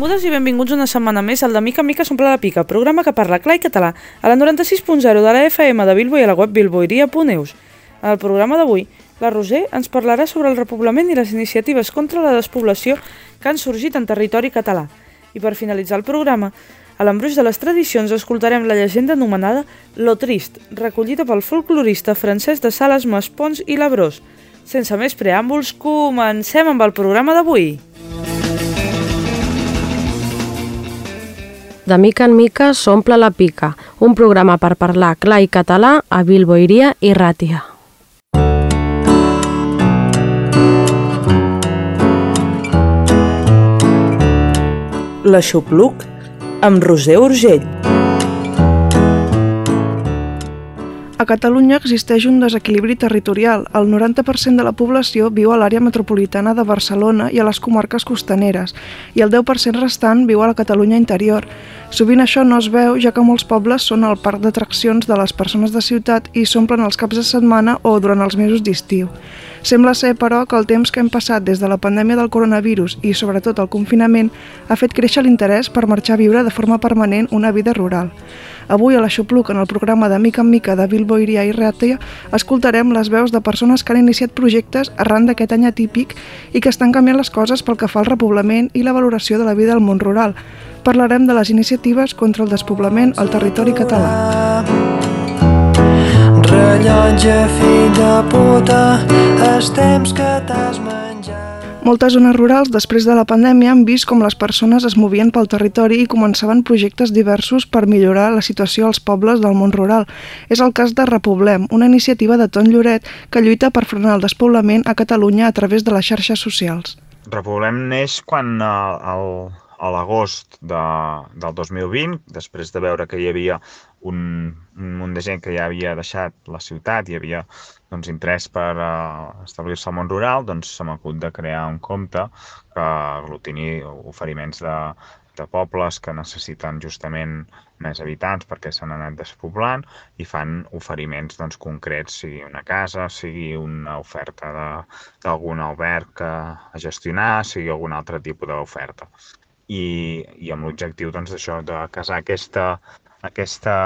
Benvingudes i benvinguts una setmana més al de Mica Mica s'omple la pica, programa que parla clar i català, a la 96.0 de la FM de Bilbo i a la web bilboiria.eus. En el programa d'avui, la Roser ens parlarà sobre el repoblament i les iniciatives contra la despoblació que han sorgit en territori català. I per finalitzar el programa, a l'embruix de les tradicions escoltarem la llegenda anomenada Lo Trist, recollida pel folclorista francès de Sales Maspons i Labrós. Sense més preàmbuls, comencem amb el programa d'avui. De mica en mica s'omple la pica, un programa per parlar clar i català a Bilboiria i Ràtia. L'Aixopluc amb Roser Urgell. A Catalunya existeix un desequilibri territorial. El 90% de la població viu a l'àrea metropolitana de Barcelona i a les comarques costaneres, i el 10% restant viu a la Catalunya interior. Sovint això no es veu, ja que molts pobles són el parc d'atraccions de les persones de ciutat i s'omplen els caps de setmana o durant els mesos d'estiu. Sembla ser, però, que el temps que hem passat des de la pandèmia del coronavirus i, sobretot, el confinament ha fet créixer l'interès per marxar a viure de forma permanent una vida rural. Avui a l'Aixopluc, en el programa de Mica en Mica de Bilbo Iria i Ràtia, escoltarem les veus de persones que han iniciat projectes arran d'aquest any atípic i que estan canviant les coses pel que fa al repoblament i la valoració de la vida al món rural. Parlarem de les iniciatives contra el despoblament al territori català. Rellotge, fill de puta, els temps que t'has menjat. Moltes zones rurals, després de la pandèmia, han vist com les persones es movien pel territori i començaven projectes diversos per millorar la situació als pobles del món rural. És el cas de Repoblem, una iniciativa de Ton Lloret que lluita per frenar el despoblament a Catalunya a través de les xarxes socials. Repoblem neix quan eh, el, a l'agost de, del 2020, després de veure que hi havia un, un munt de gent que ja havia deixat la ciutat i havia doncs, interès per uh, establir-se al món rural, doncs se m'acut de crear un compte que aglutini oferiments de, de pobles que necessiten justament més habitants perquè s'han anat despoblant i fan oferiments doncs, concrets, sigui una casa, sigui una oferta d'algun alberg a gestionar, sigui algun altre tipus d'oferta. I, i amb l'objectiu doncs, d'això de casar aquesta aquesta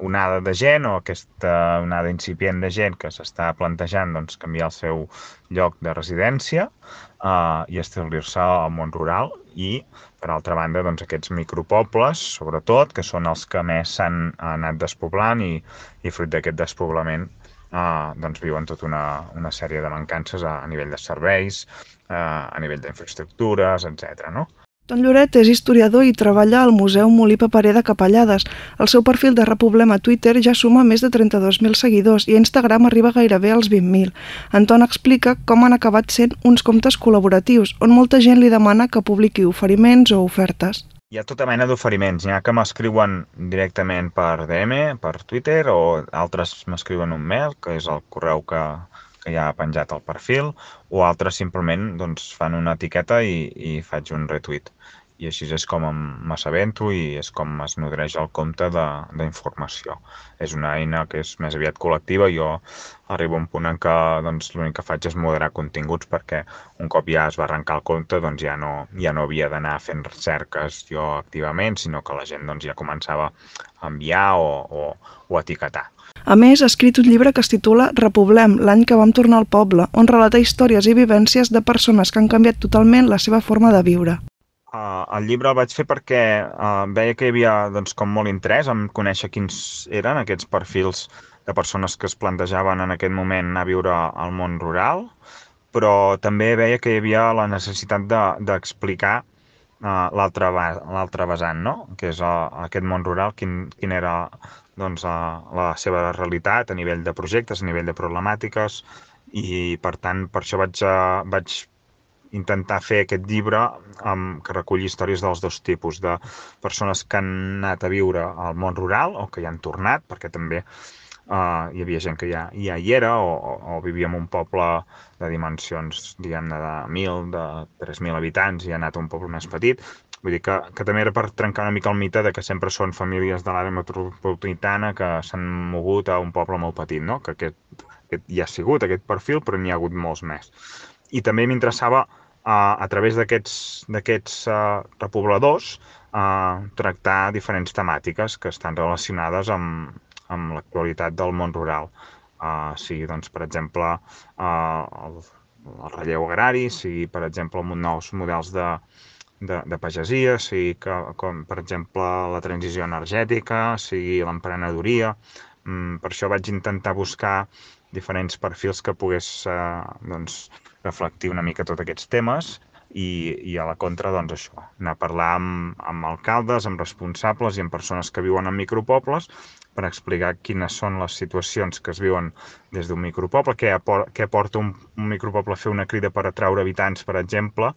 onada de gent o aquesta onada incipient de gent que s'està plantejant doncs, canviar el seu lloc de residència eh, i establir-se al món rural i, per altra banda, doncs, aquests micropobles, sobretot, que són els que més s'han anat despoblant i, i fruit d'aquest despoblament eh, doncs, viuen tota una, una sèrie de mancances a, a nivell de serveis, eh, a nivell d'infraestructures, etc. No? Ton Lloret és historiador i treballa al Museu Molí Paperer de Capellades. El seu perfil de Repoblem a Twitter ja suma més de 32.000 seguidors i a Instagram arriba gairebé als 20.000. Anton explica com han acabat sent uns comptes col·laboratius, on molta gent li demana que publiqui oferiments o ofertes. Hi ha tota mena d'oferiments. N'hi ha que m'escriuen directament per DM, per Twitter, o altres m'escriuen un mail, que és el correu que, que ja ha penjat al perfil, o altres simplement doncs, fan una etiqueta i, i faig un retweet i així és com m'assabento i és com es nodreix el compte d'informació. És una eina que és més aviat col·lectiva jo arribo a un punt en què doncs, l'únic que faig és moderar continguts perquè un cop ja es va arrencar el compte doncs ja no, ja no havia d'anar fent cerques jo activament, sinó que la gent doncs, ja començava a enviar o, o, o etiquetar. A més, ha escrit un llibre que es titula Repoblem, l'any que vam tornar al poble, on relata històries i vivències de persones que han canviat totalment la seva forma de viure. Uh, el llibre el vaig fer perquè uh, veia que hi havia doncs, com molt interès en conèixer quins eren aquests perfils de persones que es plantejaven en aquest moment anar a viure al món rural, però també veia que hi havia la necessitat d'explicar de, uh, l'altre vessant, no? que és uh, aquest món rural, quin, quin era doncs, uh, la seva realitat a nivell de projectes, a nivell de problemàtiques, i per tant per això vaig, uh, vaig intentar fer aquest llibre um, que reculli històries dels dos tipus, de persones que han anat a viure al món rural o que hi han tornat, perquè també uh, hi havia gent que ja, ja hi era o, o, o vivia en un poble de dimensions, diguem-ne, de 1.000, de 3.000 habitants i ha anat a un poble més petit. Vull dir que, que també era per trencar una mica el mite de que sempre són famílies de l'àrea metropolitana que s'han mogut a un poble molt petit, no? que aquest, aquest ja ha sigut aquest perfil, però n'hi ha hagut molts més. I també m'interessava a través d'aquests uh, repobladors uh, tractar diferents temàtiques que estan relacionades amb, amb l'actualitat del món rural. Uh, sigui, doncs, per exemple, uh, el, el relleu agrari, sigui, per exemple, nous models de, de, de pagesia, sigui que, com, per exemple, la transició energètica, sigui l'emprenedoria. Mm, per això vaig intentar buscar diferents perfils que pogués eh, doncs, reflectir una mica tots aquests temes i, i a la contra, doncs això, anar a parlar amb, amb alcaldes, amb responsables i amb persones que viuen en micropobles per explicar quines són les situacions que es viuen des d'un micropoble, què, apor què aporta un, un micropoble a fer una crida per atraure habitants, per exemple,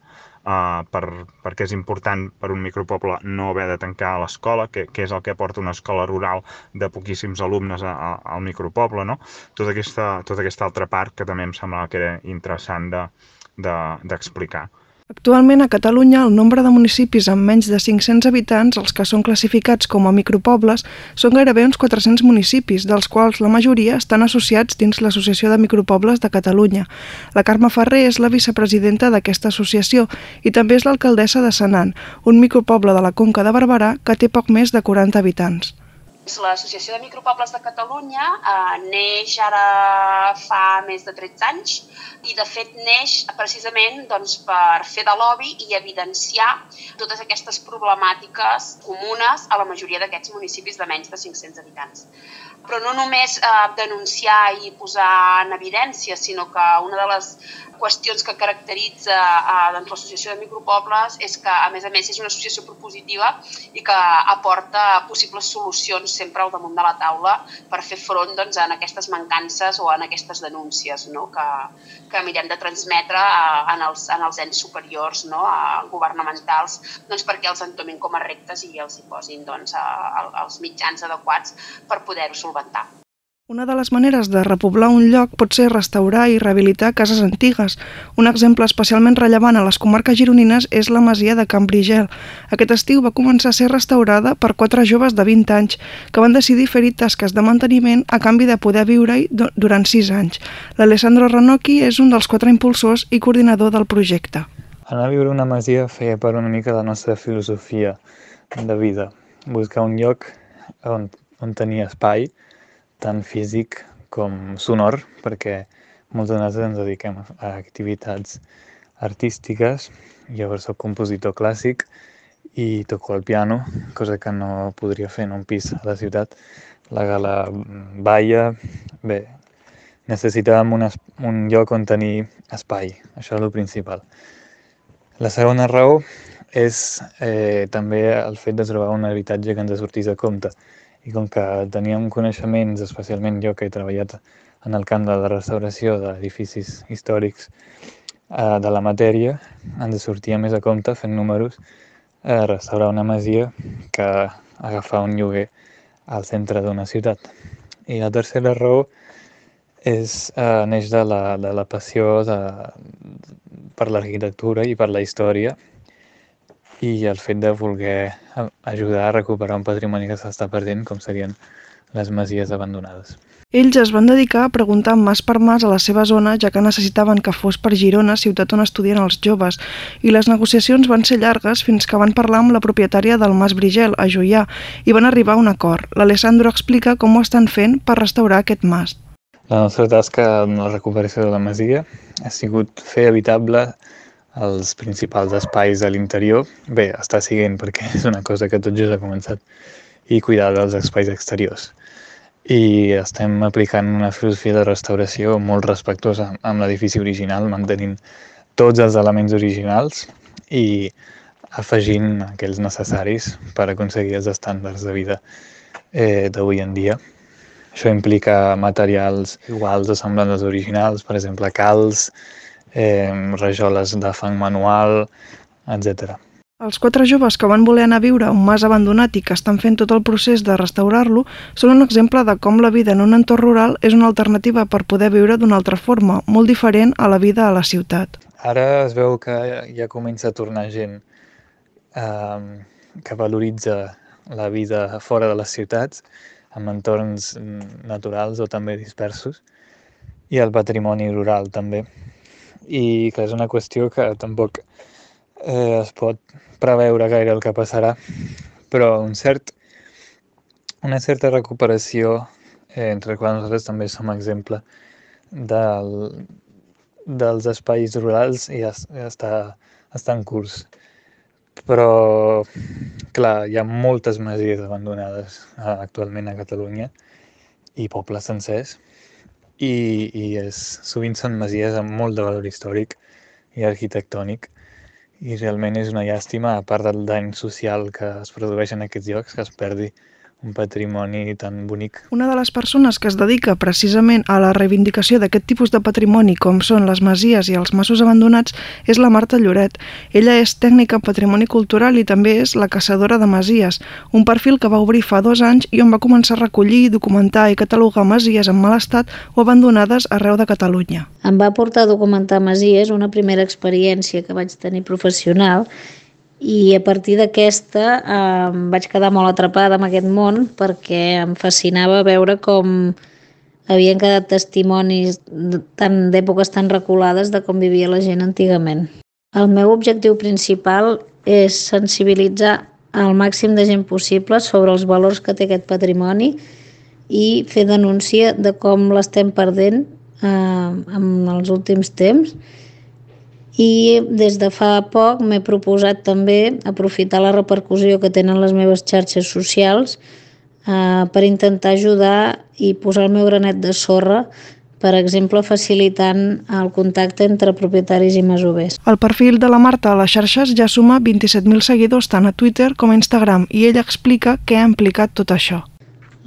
uh, per, perquè és important per un micropoble no haver de tancar l'escola, que, que és el que aporta una escola rural de poquíssims alumnes a, a, al micropoble, no? Tota aquesta, tota aquesta altra part que també em semblava que era interessant d'explicar. De, de, Actualment a Catalunya el nombre de municipis amb menys de 500 habitants, els que són classificats com a micropobles, són gairebé uns 400 municipis, dels quals la majoria estan associats dins l'Associació de Micropobles de Catalunya. La Carme Ferrer és la vicepresidenta d'aquesta associació i també és l'alcaldessa de Senan, un micropoble de la Conca de Barberà que té poc més de 40 habitants. L'Associació de Micropobles de Catalunya eh, neix ara fa més de 13 anys i de fet neix precisament doncs, per fer de lobby i evidenciar totes aquestes problemàtiques comunes a la majoria d'aquests municipis de menys de 500 habitants. Però no només eh, denunciar i posar en evidència, sinó que una de les qüestions que caracteritza eh, doncs, l'Associació de Micropobles és que, a més a més, és una associació propositiva i que aporta possibles solucions sempre al damunt de la taula per fer front doncs, en aquestes mancances o en aquestes denúncies no? que, que mirem de transmetre a, en, els, en els ens superiors no? a, governamentals doncs, perquè els entomin com a rectes i els hi posin doncs, a, a, els mitjans adequats per poder-ho solventar. Una de les maneres de repoblar un lloc pot ser restaurar i rehabilitar cases antigues. Un exemple especialment rellevant a les comarques gironines és la masia de Can Brigel. Aquest estiu va començar a ser restaurada per quatre joves de 20 anys que van decidir fer-hi tasques de manteniment a canvi de poder viure-hi durant 6 anys. L'Alessandro Ranocchi és un dels quatre impulsors i coordinador del projecte. Anar a viure una masia feia per una mica la nostra filosofia de vida. Buscar un lloc on, on tenir espai, tant físic com sonor, perquè molts de nosaltres ens dediquem a activitats artístiques. Llavors soc compositor clàssic i toco el piano, cosa que no podria fer en un pis a la ciutat. La gala balla, bé, necessitàvem un, un lloc on tenir espai, això és el principal. La segona raó és eh, també el fet de trobar un habitatge que ens sortís a compte i com que teníem coneixements, especialment jo que he treballat en el camp de la restauració d'edificis històrics eh, de la matèria, ens sortia més a compte fent números eh, restaurar una masia que agafar un lloguer al centre d'una ciutat. I la tercera raó és, eh, neix de la, de la passió de, per l'arquitectura i per la història i el fet de voler ajudar a recuperar un patrimoni que s'està perdent, com serien les masies abandonades. Ells es van dedicar a preguntar mas per mas a la seva zona, ja que necessitaven que fos per Girona, ciutat on estudien els joves, i les negociacions van ser llargues fins que van parlar amb la propietària del Mas Brigel, a Juià, i van arribar a un acord. L'Alessandro explica com ho estan fent per restaurar aquest mas. La nostra tasca en la recuperació de la masia ha sigut fer habitable els principals espais a l'interior. Bé, està siguent perquè és una cosa que tot just ha començat i cuidar dels espais exteriors. I estem aplicant una filosofia de restauració molt respectuosa amb l'edifici original, mantenint tots els elements originals i afegint aquells necessaris per aconseguir els estàndards de vida eh, d'avui en dia. Això implica materials iguals o semblants als originals, per exemple, calç, eh, rajoles de fang manual, etc. Els quatre joves que van voler anar a viure a un mas abandonat i que estan fent tot el procés de restaurar-lo són un exemple de com la vida en un entorn rural és una alternativa per poder viure d'una altra forma, molt diferent a la vida a la ciutat. Ara es veu que ja comença a tornar gent eh, que valoritza la vida fora de les ciutats, en entorns naturals o també dispersos, i el patrimoni rural també i que és una qüestió que tampoc eh, es pot preveure gaire el que passarà, però un cert, una certa recuperació, eh, entre quan nosaltres també som exemple, del, dels espais rurals ja, ja està, està en curs. Però, clar, hi ha moltes masies abandonades eh, actualment a Catalunya i pobles sencers i, i és, sovint són masies amb molt de valor històric i arquitectònic. I realment és una llàstima, a part del dany social que es produeix en aquests llocs, que es perdi un patrimoni tan bonic. Una de les persones que es dedica precisament a la reivindicació d'aquest tipus de patrimoni, com són les masies i els massos abandonats, és la Marta Lloret. Ella és tècnica en patrimoni cultural i també és la caçadora de masies, un perfil que va obrir fa dos anys i on va començar a recollir, documentar i catalogar masies en mal estat o abandonades arreu de Catalunya. Em va portar a documentar masies, una primera experiència que vaig tenir professional, i a partir d'aquesta eh, vaig quedar molt atrapada amb aquest món perquè em fascinava veure com havien quedat testimonis d'èpoques tan reculades de com vivia la gent antigament. El meu objectiu principal és sensibilitzar al màxim de gent possible sobre els valors que té aquest patrimoni i fer denúncia de com l'estem perdent eh, en els últims temps i des de fa poc m'he proposat també aprofitar la repercussió que tenen les meves xarxes socials eh, per intentar ajudar i posar el meu granet de sorra per exemple, facilitant el contacte entre propietaris i masovers. El perfil de la Marta a les xarxes ja suma 27.000 seguidors tant a Twitter com a Instagram i ella explica què ha implicat tot això.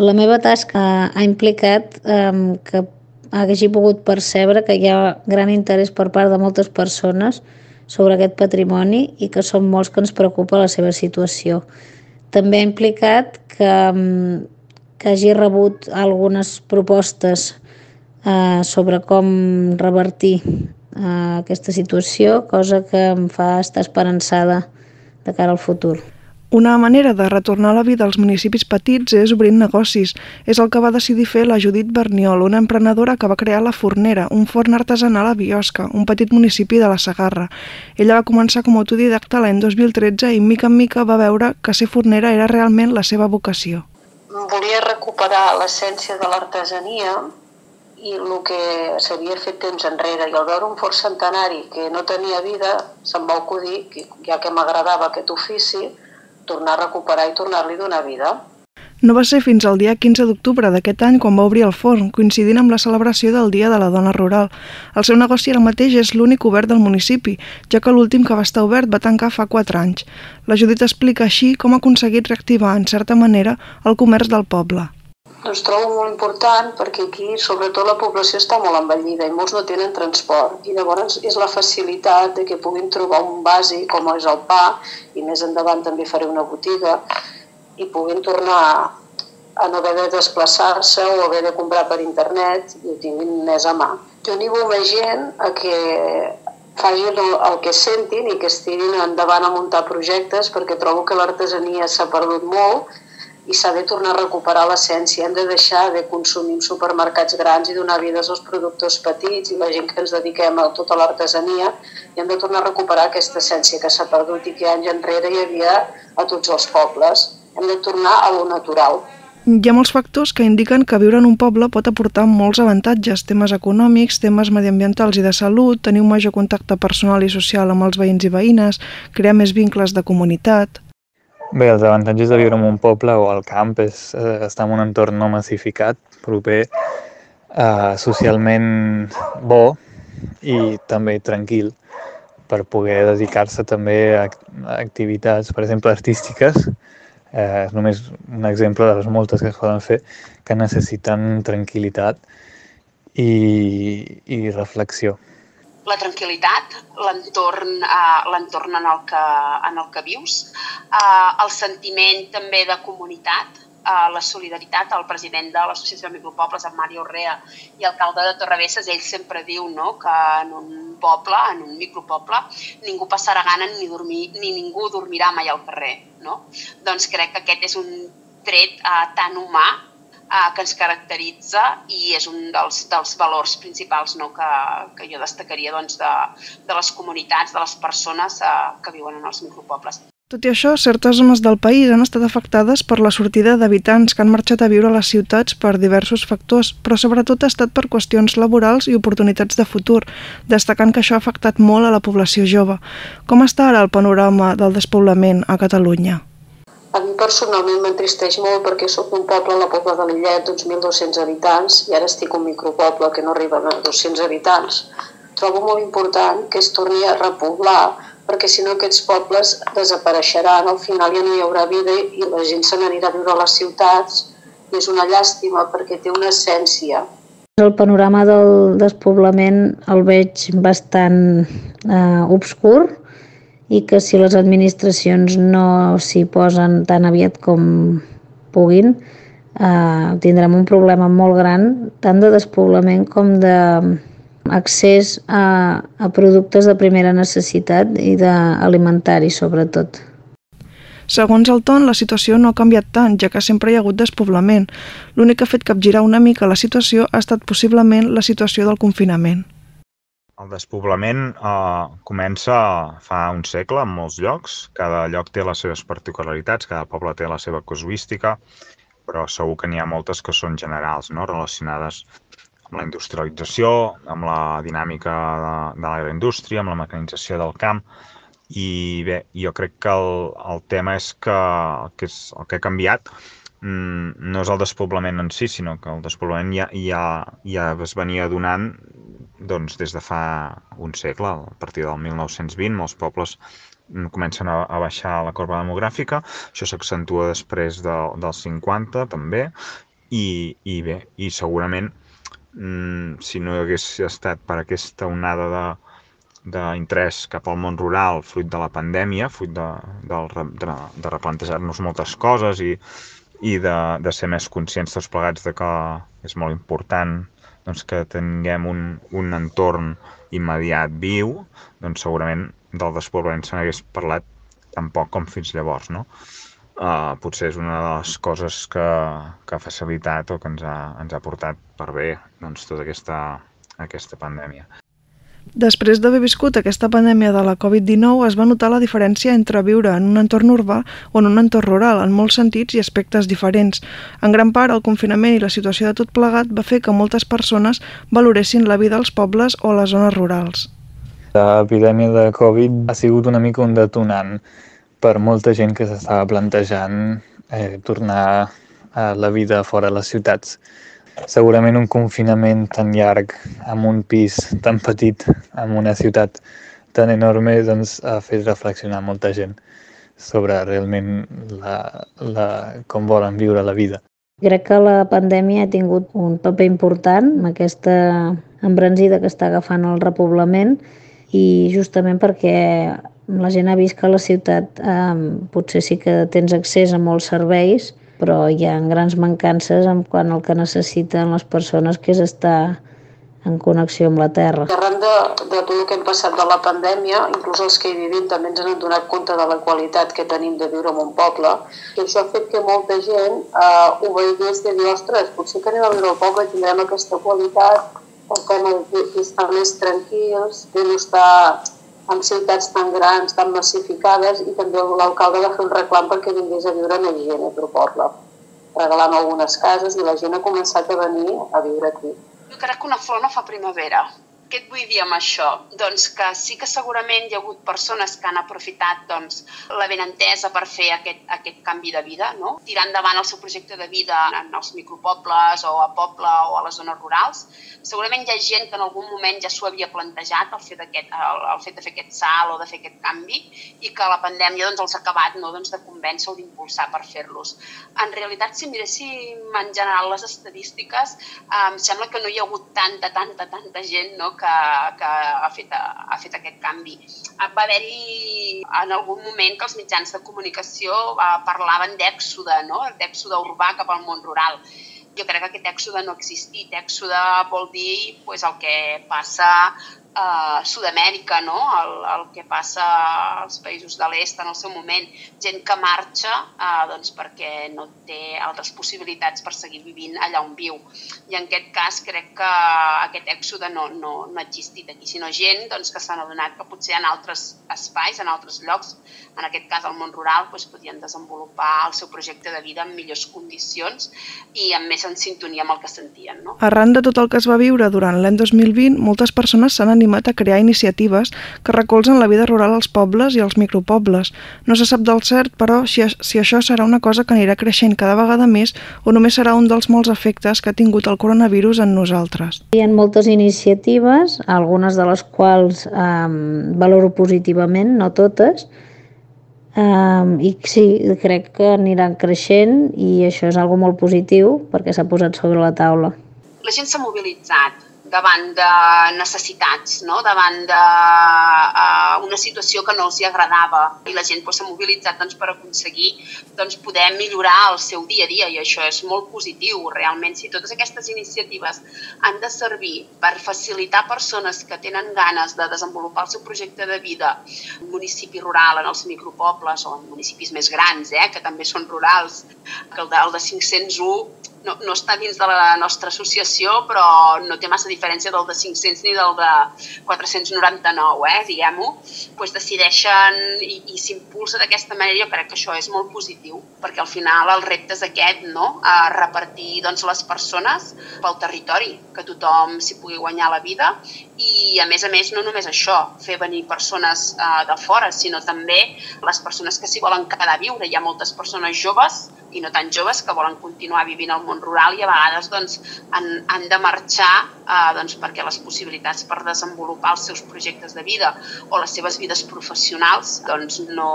La meva tasca ha implicat eh, que hagi pogut percebre que hi ha gran interès per part de moltes persones sobre aquest patrimoni i que són molts que ens preocupa la seva situació. També ha implicat que, mm, que hagi rebut algunes propostes eh, sobre com revertir eh, aquesta situació, cosa que em fa estar esperançada de cara al futur. Una manera de retornar la vida als municipis petits és obrint negocis. És el que va decidir fer la Judit Berniol, una emprenedora que va crear La Fornera, un forn artesanal a Biosca, un petit municipi de la Sagarra. Ella va començar com a autodidacta l'any 2013 i mica en mica va veure que ser fornera era realment la seva vocació. Volia recuperar l'essència de l'artesania i el que s'havia fet temps enrere. I al veure un forn centenari que no tenia vida, se'm va acudir, ja que m'agradava aquest ofici, tornar a recuperar i tornar-li donar vida. No va ser fins al dia 15 d'octubre d'aquest any quan va obrir el forn, coincidint amb la celebració del Dia de la Dona Rural. El seu negoci ara mateix és l'únic obert del municipi, ja que l'últim que va estar obert va tancar fa 4 anys. La Judit explica així com ha aconseguit reactivar, en certa manera, el comerç del poble. Doncs trobo molt important perquè aquí, sobretot, la població està molt envellida i molts no tenen transport. I llavors és la facilitat de que puguin trobar un bàsic com és el pa, i més endavant també faré una botiga, i puguin tornar a no haver de desplaçar-se o haver de comprar per internet i ho tinguin més a mà. Jo animo més gent a que facin el que sentin i que estiguin endavant a muntar projectes perquè trobo que l'artesania s'ha perdut molt i s'ha de tornar a recuperar l'essència. Hem de deixar de consumir en supermercats grans i donar vides als productors petits i la gent que ens dediquem a tota l'artesania i hem de tornar a recuperar aquesta essència que s'ha perdut i que anys enrere hi havia a tots els pobles. Hem de tornar a lo natural. Hi ha molts factors que indiquen que viure en un poble pot aportar molts avantatges, temes econòmics, temes mediambientals i de salut, tenir un major contacte personal i social amb els veïns i veïnes, crear més vincles de comunitat... Bé, els avantatges de viure en un poble o al camp és eh, estar en un entorn no massificat, proper, eh, socialment bo i també tranquil per poder dedicar-se també a activitats, per exemple, artístiques. Eh, és només un exemple de les moltes que es poden fer que necessiten tranquil·litat i, i reflexió la tranquil·litat, l'entorn eh, en, el que, en el que vius, eh, el sentiment també de comunitat, eh, la solidaritat, el president de l'Associació de Micropobles, en Mario Orrea, i alcalde de Torrebesses, ell sempre diu no, que en un poble, en un micropoble, ningú passarà gana ni, dormir, ni ningú dormirà mai al carrer. No? Doncs crec que aquest és un tret eh, tan humà eh, que ens caracteritza i és un dels, dels valors principals no, que, que jo destacaria doncs, de, de les comunitats, de les persones eh, que viuen en els micropobles. Tot i això, certes zones del país han estat afectades per la sortida d'habitants que han marxat a viure a les ciutats per diversos factors, però sobretot ha estat per qüestions laborals i oportunitats de futur, destacant que això ha afectat molt a la població jove. Com està ara el panorama del despoblament a Catalunya? A mi personalment m'entristeix molt perquè sóc un poble la Pobla de Lillet d'uns 1.200 habitants i ara estic un micropoble que no arriben a 200 habitants. Trobo molt important que es torni a repoblar perquè si no aquests pobles desapareixeran, al final ja no hi haurà vida i la gent se n'anirà a viure a les ciutats i és una llàstima perquè té una essència. El panorama del despoblament el veig bastant eh, obscur i que si les administracions no s'hi posen tan aviat com puguin, eh, tindrem un problema molt gran tant de despoblament com de accés a, a productes de primera necessitat i d'alimentaris sobretot. Segons el Ton, la situació no ha canviat tant, ja que sempre hi ha hagut despoblament. L'únic que ha fet capgirar una mica la situació ha estat possiblement la situació del confinament. El despoblament eh, comença fa un segle en molts llocs. Cada lloc té les seves particularitats, cada poble té la seva casuística, però segur que n'hi ha moltes que són generals, no? relacionades amb la industrialització, amb la dinàmica de, de l'agroindústria, amb la mecanització del camp, i bé, jo crec que el, el tema és que que, és, el que ha canviat mm, no és el despoblament en si, sinó que el despoblament ja, ja, ja es venia donant doncs, des de fa un segle, a partir del 1920, molts pobles mm, comencen a, baixar la corba demogràfica, això s'accentua després de, dels 50 també, i, i bé, i segurament mm, si no hagués estat per aquesta onada de, d'interès cap al món rural fruit de la pandèmia, fruit de, de, de, de replantejar-nos moltes coses i, i de, de ser més conscients tots plegats de que és molt important doncs, que tinguem un, un entorn immediat viu, doncs segurament del despoblament se n'hagués parlat tan poc com fins llavors, no? uh, potser és una de les coses que, que ha facilitat o que ens ha, ens ha portat per bé doncs, tota aquesta, aquesta pandèmia. Després d'haver viscut aquesta pandèmia de la Covid-19 es va notar la diferència entre viure en un entorn urbà o en un entorn rural, en molts sentits i aspectes diferents. En gran part, el confinament i la situació de tot plegat va fer que moltes persones valoressin la vida als pobles o a les zones rurals. L'epidèmia de Covid ha sigut una mica un detonant per molta gent que s'estava plantejant eh, tornar a la vida fora de les ciutats. Segurament un confinament tan llarg, amb un pis tan petit, amb una ciutat tan enorme, doncs ha fet reflexionar molta gent sobre realment la, la, com volen viure la vida. Crec que la pandèmia ha tingut un paper important amb aquesta embranzida que està agafant el repoblament i justament perquè la gent ha vist que la ciutat eh, potser sí que tens accés a molts serveis, però hi ha grans mancances en quant al que necessiten les persones, que és estar en connexió amb la terra. Arran de, de tot el que hem passat de la pandèmia, inclús els que hi vivim també ens han donat compte de la qualitat que tenim de viure en un poble, i això ha fet que molta gent eh, ho veiés de dir, ostres, potser que anem a viure al poble tindrem aquesta qualitat, estem estar més tranquils, de no estar en ciutats tan grans, tan massificades, i també l'alcalde va fer un reclam perquè vingués a viure a Higiene, a poble, regalant algunes cases i la gent ha començat a venir a viure aquí. Jo crec que una flor no fa primavera. Què et vull dir amb això? Doncs que sí que segurament hi ha hagut persones que han aprofitat doncs, la benentesa per fer aquest, aquest canvi de vida, no? tirar endavant el seu projecte de vida en els micropobles o a poble o a les zones rurals. Segurament hi ha gent que en algun moment ja s'ho havia plantejat, el fet, aquest, el, el fet de fer aquest salt o de fer aquest canvi, i que la pandèmia doncs, els ha acabat no, doncs, de convèncer o d'impulsar per fer-los. En realitat, si miréssim en general les estadístiques, eh, em sembla que no hi ha hagut tanta, tanta, tanta gent no, que, que ha, fet, ha fet aquest canvi. Va haver-hi en algun moment que els mitjans de comunicació eh, parlaven d'èxode, no? d'èxode urbà cap al món rural. Jo crec que aquest èxode no ha existit. Èxode vol dir pues, el que passa a Sud-amèrica, no? el, el que passa als països de l'est en el seu moment, gent que marxa eh, doncs perquè no té altres possibilitats per seguir vivint allà on viu. I en aquest cas crec que aquest èxode no, no, no ha existit aquí, sinó gent doncs, que s'han adonat que potser en altres espais, en altres llocs, en aquest cas al món rural, doncs, podien desenvolupar el seu projecte de vida en millors condicions i amb més en sintonia amb el que sentien. No? Arran de tot el que es va viure durant l'any 2020, moltes persones s'han animat animat a crear iniciatives que recolzen la vida rural als pobles i als micropobles. No se sap del cert, però, si, si això serà una cosa que anirà creixent cada vegada més o només serà un dels molts efectes que ha tingut el coronavirus en nosaltres. Hi ha moltes iniciatives, algunes de les quals eh, valoro positivament, no totes, Um, I sí, crec que aniran creixent i això és algo molt positiu perquè s'ha posat sobre la taula. La gent s'ha mobilitzat, davant de necessitats, no? davant de uh, una situació que no els hi agradava i la gent s'ha doncs, mobilitzat doncs, per aconseguir doncs, poder millorar el seu dia a dia i això és molt positiu realment. Si totes aquestes iniciatives han de servir per facilitar persones que tenen ganes de desenvolupar el seu projecte de vida en un municipi rural, en els micropobles o en municipis més grans, eh, que també són rurals, que el de, el de 501 no, no està dins de la nostra associació, però no té massa diferència del de 500 ni del de 499, eh, diguem-ho, doncs decideixen i, i s'impulsa d'aquesta manera, jo crec que això és molt positiu, perquè al final el repte és aquest, no? a repartir doncs, les persones pel territori, que tothom s'hi pugui guanyar la vida i a més a més no només això, fer venir persones eh, de fora, sinó també les persones que s'hi volen quedar a viure. Hi ha moltes persones joves i no tan joves que volen continuar vivint al món rural i a vegades doncs, han, han de marxar eh, doncs, perquè les possibilitats per desenvolupar els seus projectes de vida o les seves vides professionals doncs, no,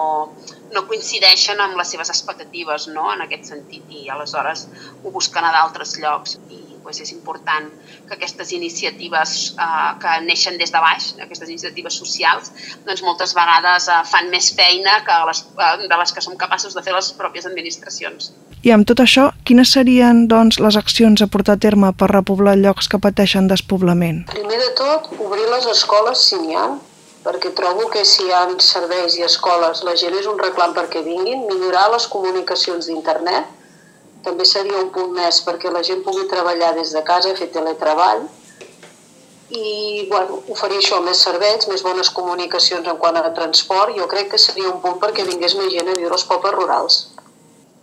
no coincideixen amb les seves expectatives no? en aquest sentit i aleshores ho busquen a d'altres llocs i doncs és important que aquestes iniciatives eh, que neixen des de baix, aquestes iniciatives socials, doncs moltes vegades eh, fan més feina que les, eh, de les que som capaços de fer les pròpies administracions. I amb tot això, quines serien doncs, les accions a portar a terme per repoblar llocs que pateixen despoblament? Primer de tot, obrir les escoles si n'hi ha, perquè trobo que si hi ha serveis i escoles la gent és un reclam perquè vinguin, millorar les comunicacions d'internet, també seria un punt més perquè la gent pugui treballar des de casa, fer teletreball i bueno, oferir això, més serveis, més bones comunicacions en quant a transport, jo crec que seria un punt perquè vingués més gent a viure als pobles rurals.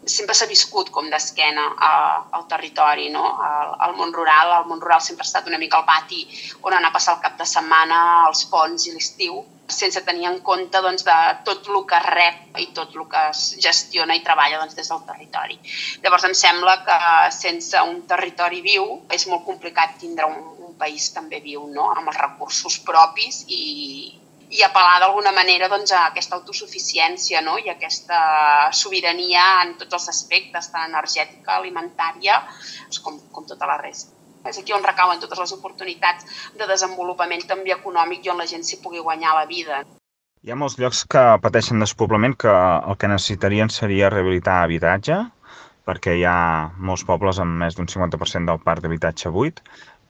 Sempre s'ha viscut com d'esquena al territori, no? Al, al món rural. El món rural sempre ha estat una mica al pati on anar a passar el cap de setmana, els ponts i l'estiu sense tenir en compte doncs, de tot el que rep i tot el que es gestiona i treballa doncs, des del territori. Llavors em sembla que sense un territori viu és molt complicat tindre un, un país també viu, no? amb els recursos propis i, i apel·lar d'alguna manera doncs, a aquesta autosuficiència no? i a aquesta sobirania en tots els aspectes, tant energètica, alimentària, doncs, com, com tota la resta. És aquí on recauen totes les oportunitats de desenvolupament també econòmic i on la gent s'hi pugui guanyar la vida. Hi ha molts llocs que pateixen despoblament que el que necessitarien seria rehabilitar habitatge, perquè hi ha molts pobles amb més d'un 50% del parc d'habitatge buit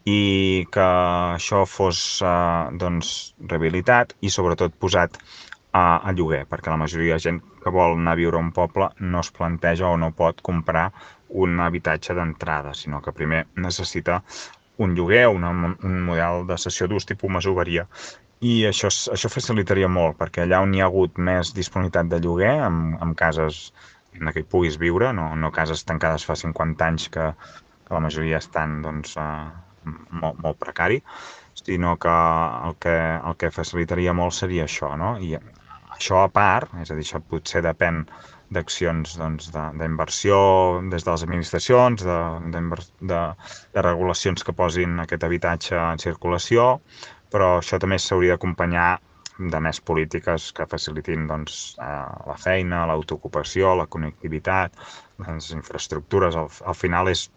i que això fos eh, doncs, rehabilitat i sobretot posat a, a lloguer, perquè la majoria de gent que vol anar a viure a un poble no es planteja o no pot comprar un habitatge d'entrada, sinó que primer necessita un lloguer o una, un model de sessió d'ús tipus masoveria. I això, això facilitaria molt, perquè allà on hi ha hagut més disponibilitat de lloguer, amb, amb cases en què hi puguis viure, no, no cases tancades fa 50 anys que, que la majoria estan doncs, uh, molt, molt precari, sinó que el, que el que facilitaria molt seria això, no? I això a part, és a dir, això potser depèn d'accions d'inversió doncs, des de les administracions, de, de, de regulacions que posin aquest habitatge en circulació, però això també s'hauria d'acompanyar de més polítiques que facilitin doncs, eh, la feina, l'autoocupació, la connectivitat, les infraestructures. Al, al final és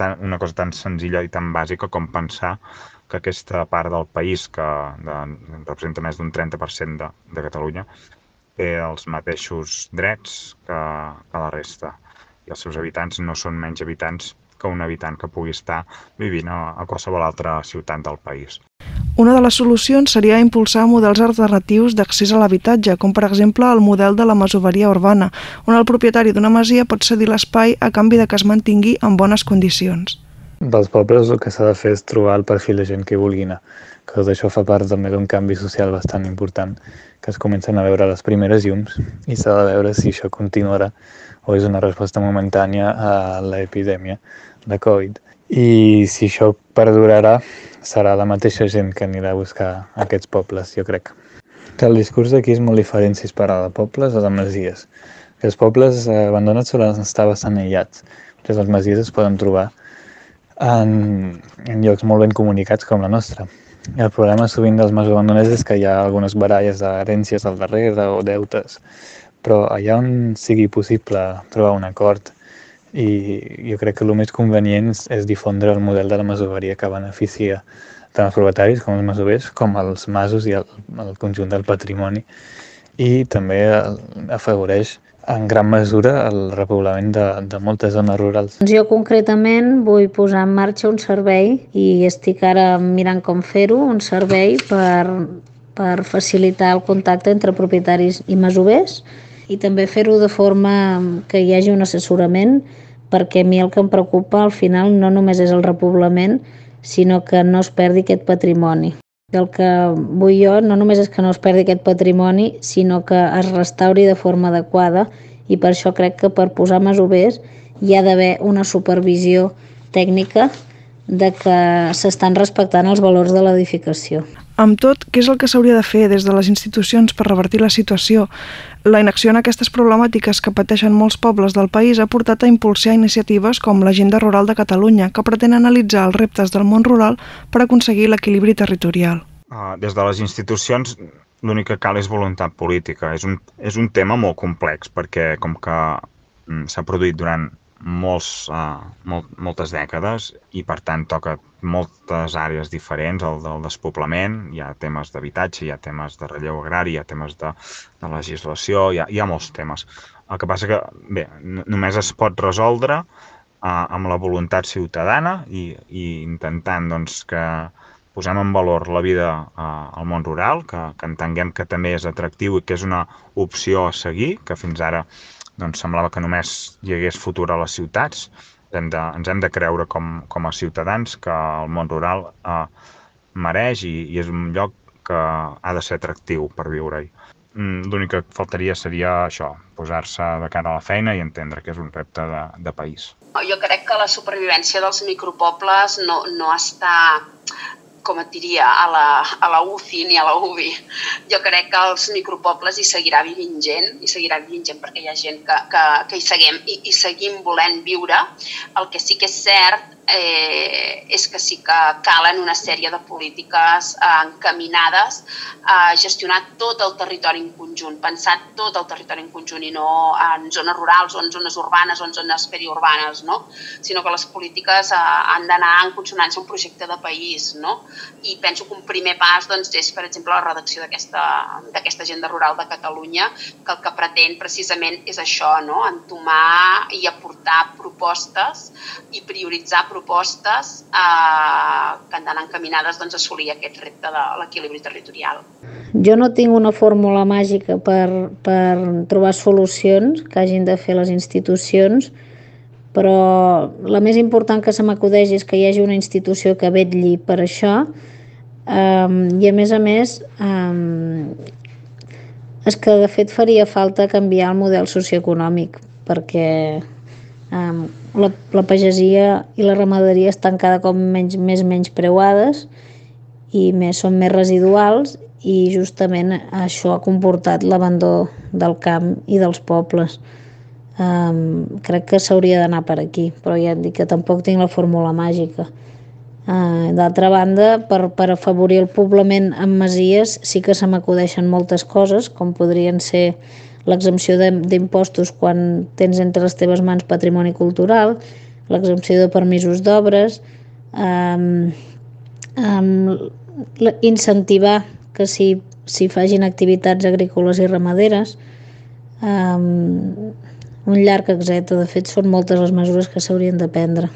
tan, una cosa tan senzilla i tan bàsica com pensar que aquesta part del país, que de, representa més d'un 30% de, de Catalunya, té els mateixos drets que, que la resta. I els seus habitants no són menys habitants que un habitant que pugui estar vivint a, a qualsevol altra ciutat del país. Una de les solucions seria impulsar models alternatius d'accés a l'habitatge, com per exemple el model de la masoveria urbana, on el propietari d'una masia pot cedir l'espai a canvi de que es mantingui en bones condicions. Dels pobles el que s'ha de fer és trobar el perfil de gent que hi vulgui anar, que això fa part també d'un canvi social bastant important, que es comencen a veure les primeres llums i s'ha de veure si això continuarà o és una resposta momentània a l'epidèmia de Covid. I si això perdurarà, serà la mateixa gent que anirà a buscar aquests pobles, jo crec. Que el discurs d'aquí és molt diferent si es parla de pobles o de masies. Que els pobles abandonats solen estar bastant aïllats, mentre les masies es poden trobar en, en llocs molt ben comunicats com la nostra. El problema sovint dels masos abandonats és que hi ha algunes baralles d'herències al darrere o deutes, però allà on sigui possible trobar un acord i jo crec que el més convenient és difondre el model de la masoveria que beneficia tant els propietaris com els masovers, com els masos i el, el conjunt del patrimoni i també afavoreix en gran mesura el repoblament de, de moltes zones rurals. Doncs jo concretament vull posar en marxa un servei i estic ara mirant com fer-ho, un servei per, per facilitar el contacte entre propietaris i masovers i també fer-ho de forma que hi hagi un assessorament perquè a mi el que em preocupa al final no només és el repoblament, sinó que no es perdi aquest patrimoni. El que vull jo no només és que no es perdi aquest patrimoni, sinó que es restauri de forma adequada i per això crec que per posar masovers hi ha d'haver una supervisió tècnica de que s'estan respectant els valors de l'edificació. Amb tot, què és el que s'hauria de fer des de les institucions per revertir la situació? La inacció en aquestes problemàtiques que pateixen molts pobles del país ha portat a impulsar iniciatives com l'Agenda Rural de Catalunya, que pretén analitzar els reptes del món rural per aconseguir l'equilibri territorial. Uh, des de les institucions l'únic que cal és voluntat política. És un, és un tema molt complex perquè com que mm, s'ha produït durant molts, uh, molt, moltes dècades i per tant toca moltes àrees diferents, el del despoblament, hi ha temes d'habitatge, hi ha temes de relleu agrari, hi ha temes de, de legislació, hi ha, hi ha molts temes. El que passa que, bé, només es pot resoldre uh, amb la voluntat ciutadana i, i intentant doncs, que posem en valor la vida uh, al món rural, que, que entenguem que també és atractiu i que és una opció a seguir, que fins ara doncs semblava que només hi hagués futur a les ciutats. Hem de, ens hem de creure com, com a ciutadans que el món rural eh, mereix i, i és un lloc que ha de ser atractiu per viure-hi. Mm, l'únic que faltaria seria això, posar-se de cara a la feina i entendre que és un repte de, de país. Jo crec que la supervivència dels micropobles no, no està com et diria, a la, a la UCI ni a la UBI. Jo crec que als micropobles hi seguirà vivint gent, hi seguirà vivint gent perquè hi ha gent que, que, que hi seguim i, i seguim volent viure. El que sí que és cert eh, és que sí que calen una sèrie de polítiques eh, encaminades a gestionar tot el territori en conjunt, pensar tot el territori en conjunt i no en zones rurals o en zones urbanes o en zones periurbanes, no? sinó que les polítiques eh, han d'anar en consonància amb un projecte de país. No? I penso que un primer pas doncs, és, per exemple, la redacció d'aquesta agenda rural de Catalunya, que el que pretén precisament és això, no? entomar i aportar propostes i prioritzar propostes propostes eh, que han d'anar encaminades doncs, a assolir aquest repte de l'equilibri territorial. Jo no tinc una fórmula màgica per, per trobar solucions que hagin de fer les institucions, però la més important que se m'acudeix és que hi hagi una institució que vetlli per això um, i a més a més um, és que de fet faria falta canviar el model socioeconòmic perquè um, la, la pagesia i la ramaderia estan cada cop menys, més menys preuades i més, són més residuals i justament això ha comportat l'abandó del camp i dels pobles. Um, crec que s'hauria d'anar per aquí, però ja et dic que tampoc tinc la fórmula màgica. Uh, D'altra banda, per, per afavorir el poblament en masies sí que se m'acudeixen moltes coses, com podrien ser l'exempció d'impostos quan tens entre les teves mans patrimoni cultural, l'exempció de permisos d'obres, um, um, incentivar que s'hi si fagin activitats agrícoles i ramaderes, um, un llarg etc. De fet, són moltes les mesures que s'haurien de prendre.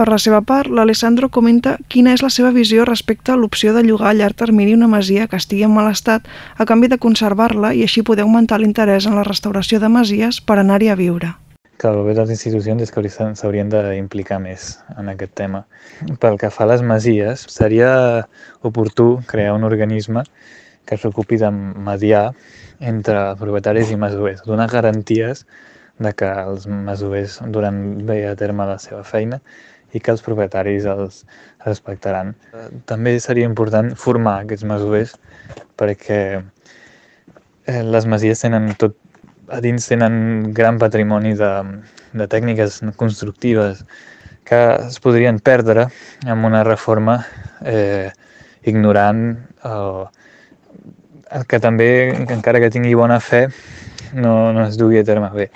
Per la seva part, l'Alessandro comenta quina és la seva visió respecte a l'opció de llogar a llarg termini una masia que estigui en mal estat a canvi de conservar-la i així poder augmentar l'interès en la restauració de masies per anar-hi a viure. Que el bé de les institucions és que s'haurien d'implicar més en aquest tema. Pel que fa a les masies, seria oportú crear un organisme que s'ocupi de mediar entre propietaris i masovers, donar garanties de que els masovers duran bé a terme la seva feina i que els propietaris els respectaran. També seria important formar aquests masovers perquè eh, les masies tenen tot, a dins tenen gran patrimoni de, de tècniques constructives que es podrien perdre amb una reforma eh, ignorant eh, que també, encara que tingui bona fe, no, no es dugui a terme bé.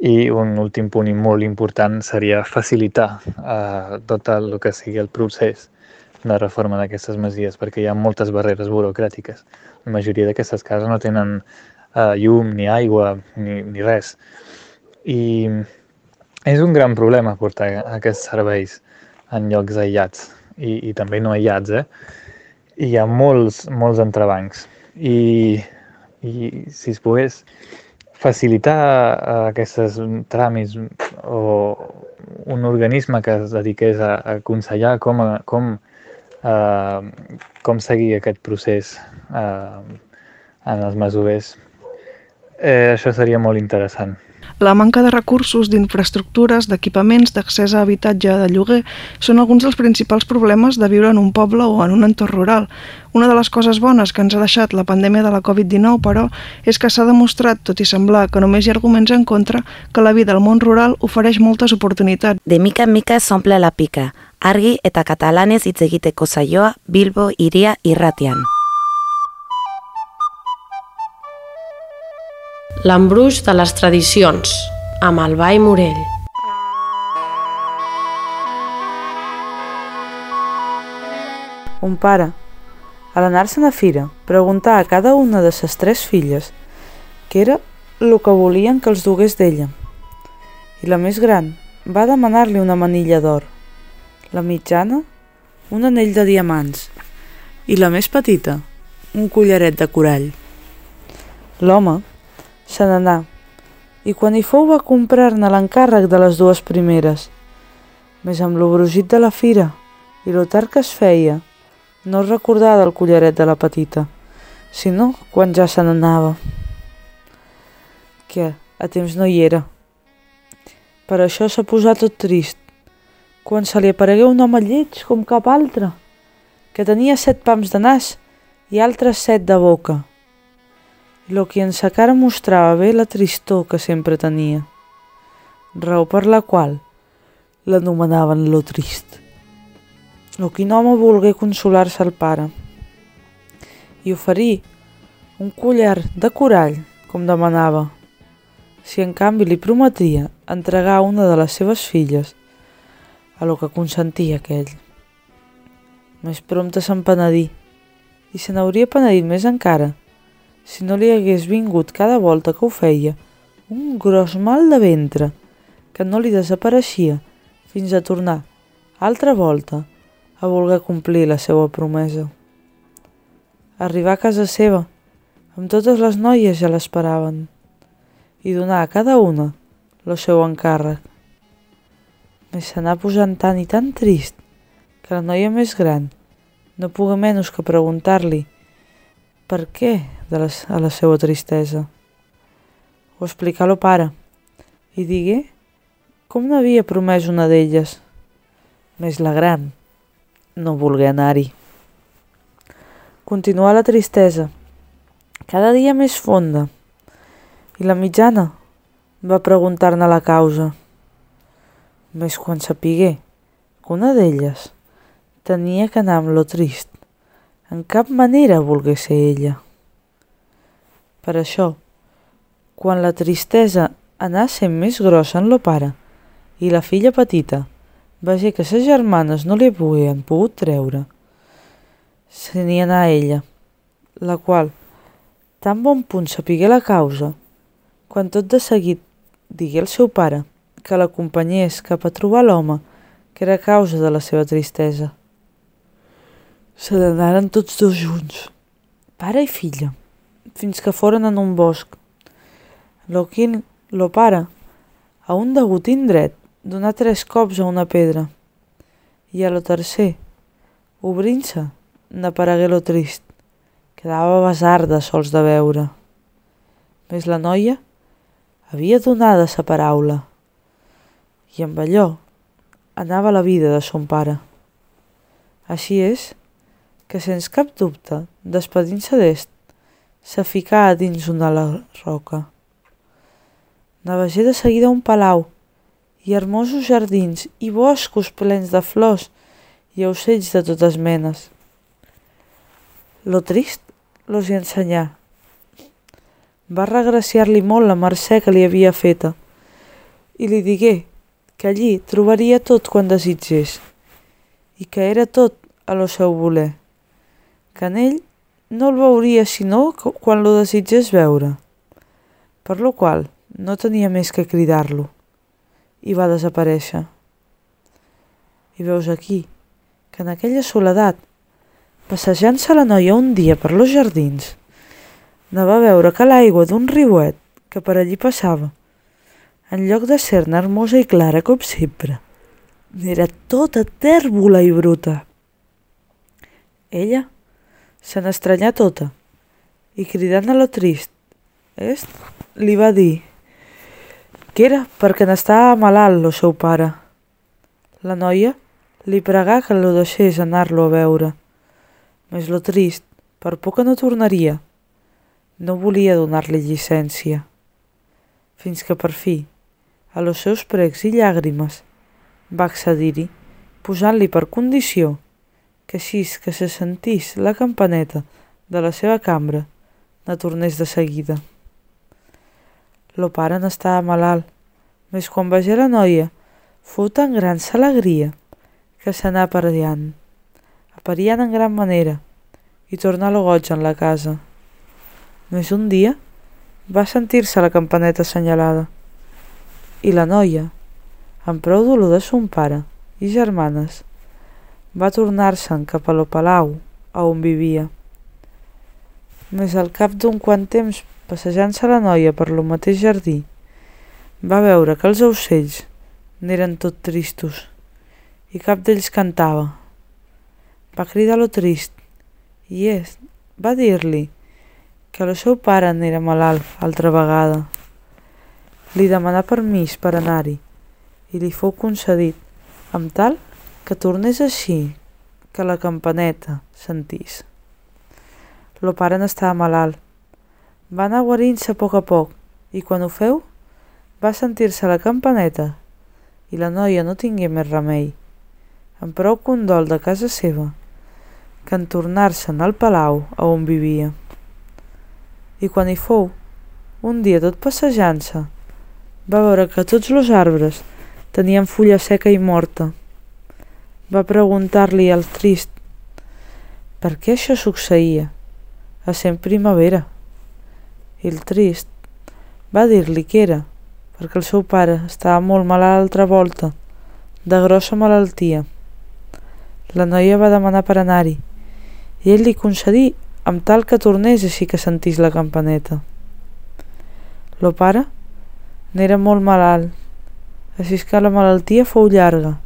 I un últim punt i molt important seria facilitar eh, tot el que sigui el procés de reforma d'aquestes masies, perquè hi ha moltes barreres burocràtiques. La majoria d'aquestes cases no tenen eh, llum, ni aigua, ni, ni res. I és un gran problema portar aquests serveis en llocs aïllats i, i també no aïllats, eh? hi ha molts, molts entrebancs i, i si es pogués facilitar uh, aquestes tràmits o un organisme que es dediqués a, a aconsellar com, a, com, uh, com seguir aquest procés uh, en els masovers, eh, això seria molt interessant. La manca de recursos, d'infraestructures, d'equipaments, d'accés a habitatge de lloguer són alguns dels principals problemes de viure en un poble o en un entorn rural. Una de les coses bones que ens ha deixat la pandèmia de la Covid-19, però, és que s'ha demostrat, tot i semblar que només hi ha arguments en contra, que la vida al món rural ofereix moltes oportunitats. De mica en mica s'omple la pica. Argi eta katalanez hitz egiteko saioa Bilbo iria irratian. L'embruix de les tradicions, amb el Ball Morell. Un pare, a l'anar-se'n a fira, preguntà a cada una de ses tres filles què era el que volien que els dugués d'ella. I la més gran va demanar-li una manilla d'or, la mitjana un anell de diamants i la més petita un collaret de corall. L'home se n'anà i quan hi fou va comprar-ne l'encàrrec de les dues primeres. Més amb lo brugit de la fira i lo tard que es feia, no recordava del collaret de la petita, sinó quan ja se n'anava. Que a temps no hi era. Per això s'ha posat tot trist, quan se li aparegué un home lleig com cap altre, que tenia set pams de nas i altres set de boca. Lo que en sa cara mostrava bé la tristor que sempre tenia, raó per la qual l'anomenaven lo trist. Lo quin home volgué consolar-se al pare i oferir un collar de corall, com demanava, si en canvi li prometia entregar una de les seves filles a lo que consentia aquell. Més prompte se'n penedí, i se n'hauria penedit més encara si no li hagués vingut cada volta que ho feia un gros mal de ventre que no li desapareixia fins a tornar, altra volta, a voler complir la seva promesa. Arribar a casa seva, amb totes les noies ja l'esperaven, i donar a cada una el seu encàrrec. Més s'anà posant tan i tan trist que la noia més gran no puga menys que preguntar-li per què de la, a la seva tristesa. O explicar-lo pare i digué com n'havia promès una d'elles, més la gran no volgué anar-hi. Continuà la tristesa, cada dia més fonda, i la mitjana va preguntar-ne la causa. Més quan sapigué que una d'elles tenia que anar amb lo trist, en cap manera volgué ser ella. Per això, quan la tristesa anà sent més grossa en lo pare i la filla petita vegé que ses germanes no li havien pogut treure, se n'hi anà a ella, la qual, tan bon punt sapigué la causa, quan tot de seguit digué al seu pare que l'acompanyés cap a trobar l'home que era causa de la seva tristesa. Se n'anaren tots dos junts, pare i filla, fins que foren en un bosc. Lo quin, lo pare, a un degut indret, donà tres cops a una pedra, i a lo tercer, obrint-se, n'aparegué lo trist, quedava basarda sols de veure. Més la noia havia donada sa paraula, i amb allò anava la vida de son pare. Així és que, sens cap dubte, despedint-se d'est, se ficà a dins una la roca. Navegé de seguida un palau i hermosos jardins i boscos plens de flors i ocells de totes menes. Lo trist los hi ensenyà. Va regraciar-li molt la mercè que li havia feta i li digué que allí trobaria tot quan desitgés i que era tot a lo seu voler, que en ell no el veuria sinó quan lo desitgés veure, per lo qual no tenia més que cridar-lo i va desaparèixer. I veus aquí que en aquella soledat, passejant-se la noia un dia per los jardins, ne va veure que l'aigua d'un riuet que per allí passava, en lloc de ser-ne hermosa i clara com sempre, n'era tota tèrbola i bruta. Ella se n'estranyà tota. I cridant a lo trist, est, li va dir que era? Perquè n'estava malalt lo seu pare. La noia li pregà que lo deixés anar-lo a veure, més lo trist, per por que no tornaria, no volia donar-li llicència, fins que per fi, a los seus pregs i llàgrimes, va accedir-hi, posant-li per condició que així que se sentís la campaneta de la seva cambra, ne tornés de seguida. Lo pare n'estava malalt, més quan vegé la noia, fou tan gran sa alegria que s'anà aparellant, apariant en gran manera, i tornà lo goig en la casa. Més un dia va sentir-se la campaneta assenyalada, i la noia, amb prou dolor de son pare i germanes, va tornar-se'n cap a lo palau a on vivia. Més al cap d'un quant temps, passejant-se la noia per lo mateix jardí, va veure que els ocells n'eren tot tristos i cap d'ells cantava. Va cridar lo trist i és, va dir-li que el seu pare n'era malalt altra vegada. Li demanà permís per anar-hi i li fou concedit, amb tal que tornés així, que la campaneta sentís. Lo pare n'estava malalt. Va anar guarint-se a poc a poc i quan ho feu va sentir-se la campaneta i la noia no tingué més remei, amb prou condol de casa seva, que en tornar-se'n al palau a on vivia. I quan hi fou, un dia tot passejant-se, va veure que tots els arbres tenien fulla seca i morta va preguntar-li al trist per què això succeïa, a sent primavera. El trist va dir-li que era perquè el seu pare estava molt malalt l'altra volta, de grossa malaltia. La noia va demanar per anar-hi i ell li concedí amb tal que tornés així que sentís la campaneta. Lo pare n'era molt malalt, així que la malaltia fou llarga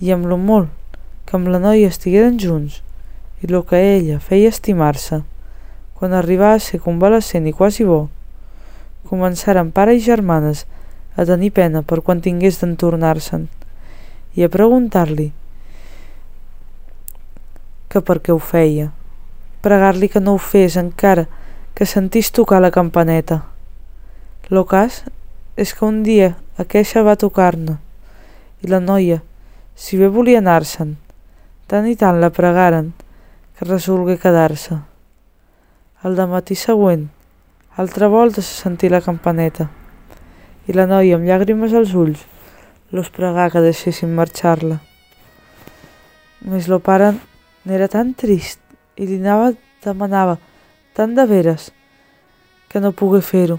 i amb lo molt que amb la noia estigueren junts i lo que ella feia estimar-se, quan arribà a ser convalescent i quasi bo, començaren pare i germanes a tenir pena per quan tingués d'entornar-se'n i a preguntar-li que per què ho feia, pregar-li que no ho fes encara que sentís tocar la campaneta. Lo cas és que un dia aqueixa va tocar-ne i la noia si bé volia anar-se'n, tant i tant la pregaren que resolgué quedar-se. El matí següent, altra volta se sentí la campaneta i la noia amb llàgrimes als ulls los pregà que deixessin marxar-la. Més lo pare n'era tan trist i li anava demanava tant de veres que no pogué fer-ho.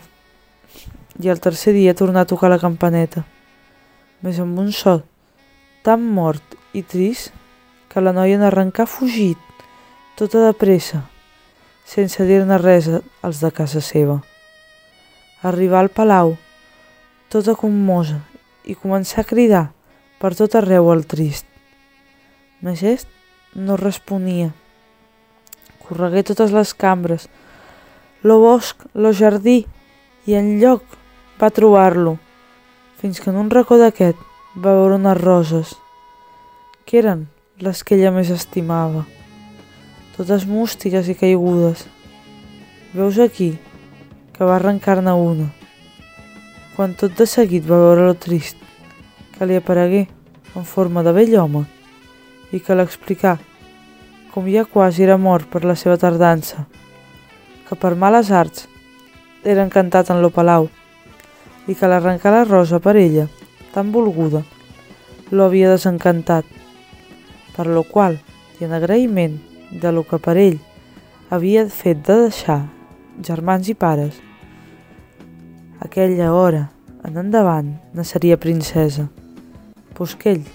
I el tercer dia tornà a tocar la campaneta, més amb un so tan mort i trist que la noia n'arrencà fugit, tota de pressa, sense dir-ne res als de casa seva. Arribar al palau, tota commosa, i començar a cridar per tot arreu el trist. Magest no responia. Corregué totes les cambres, lo bosc, lo jardí, i en lloc va trobar-lo, fins que en un racó d'aquest va veure unes roses, que eren les que ella més estimava, totes mústigues i caigudes. Veus aquí que va arrencar-ne una, quan tot de seguit va veure lo trist que li aparegué en forma de vell home i que l'explicà com ja quasi era mort per la seva tardança, que per males arts era encantat en lo palau i que l'arrencar la rosa per ella, tan volguda, lo havia desencantat, per lo qual, i en agraïment de lo que per ell havia fet de deixar germans i pares, aquella hora en endavant naixeria princesa, pues que ell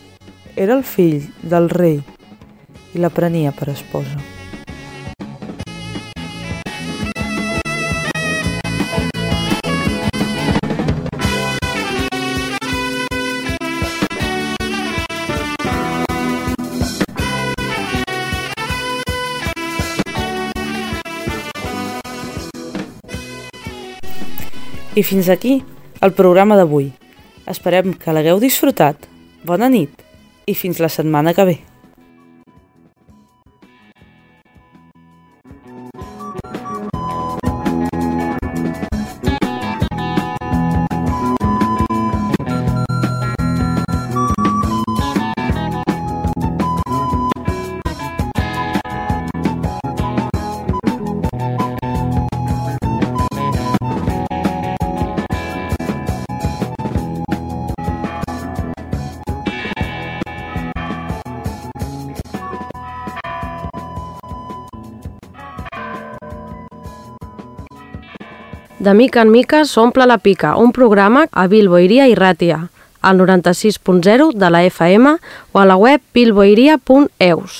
era el fill del rei i la prenia per esposa. I fins aquí el programa d'avui. Esperem que l'hagueu disfrutat. Bona nit i fins la setmana que ve. De mica en mica s'omple la pica, un programa a Bilboiria i Ràtia, al 96.0 de la FM o a la web bilboiria.eus.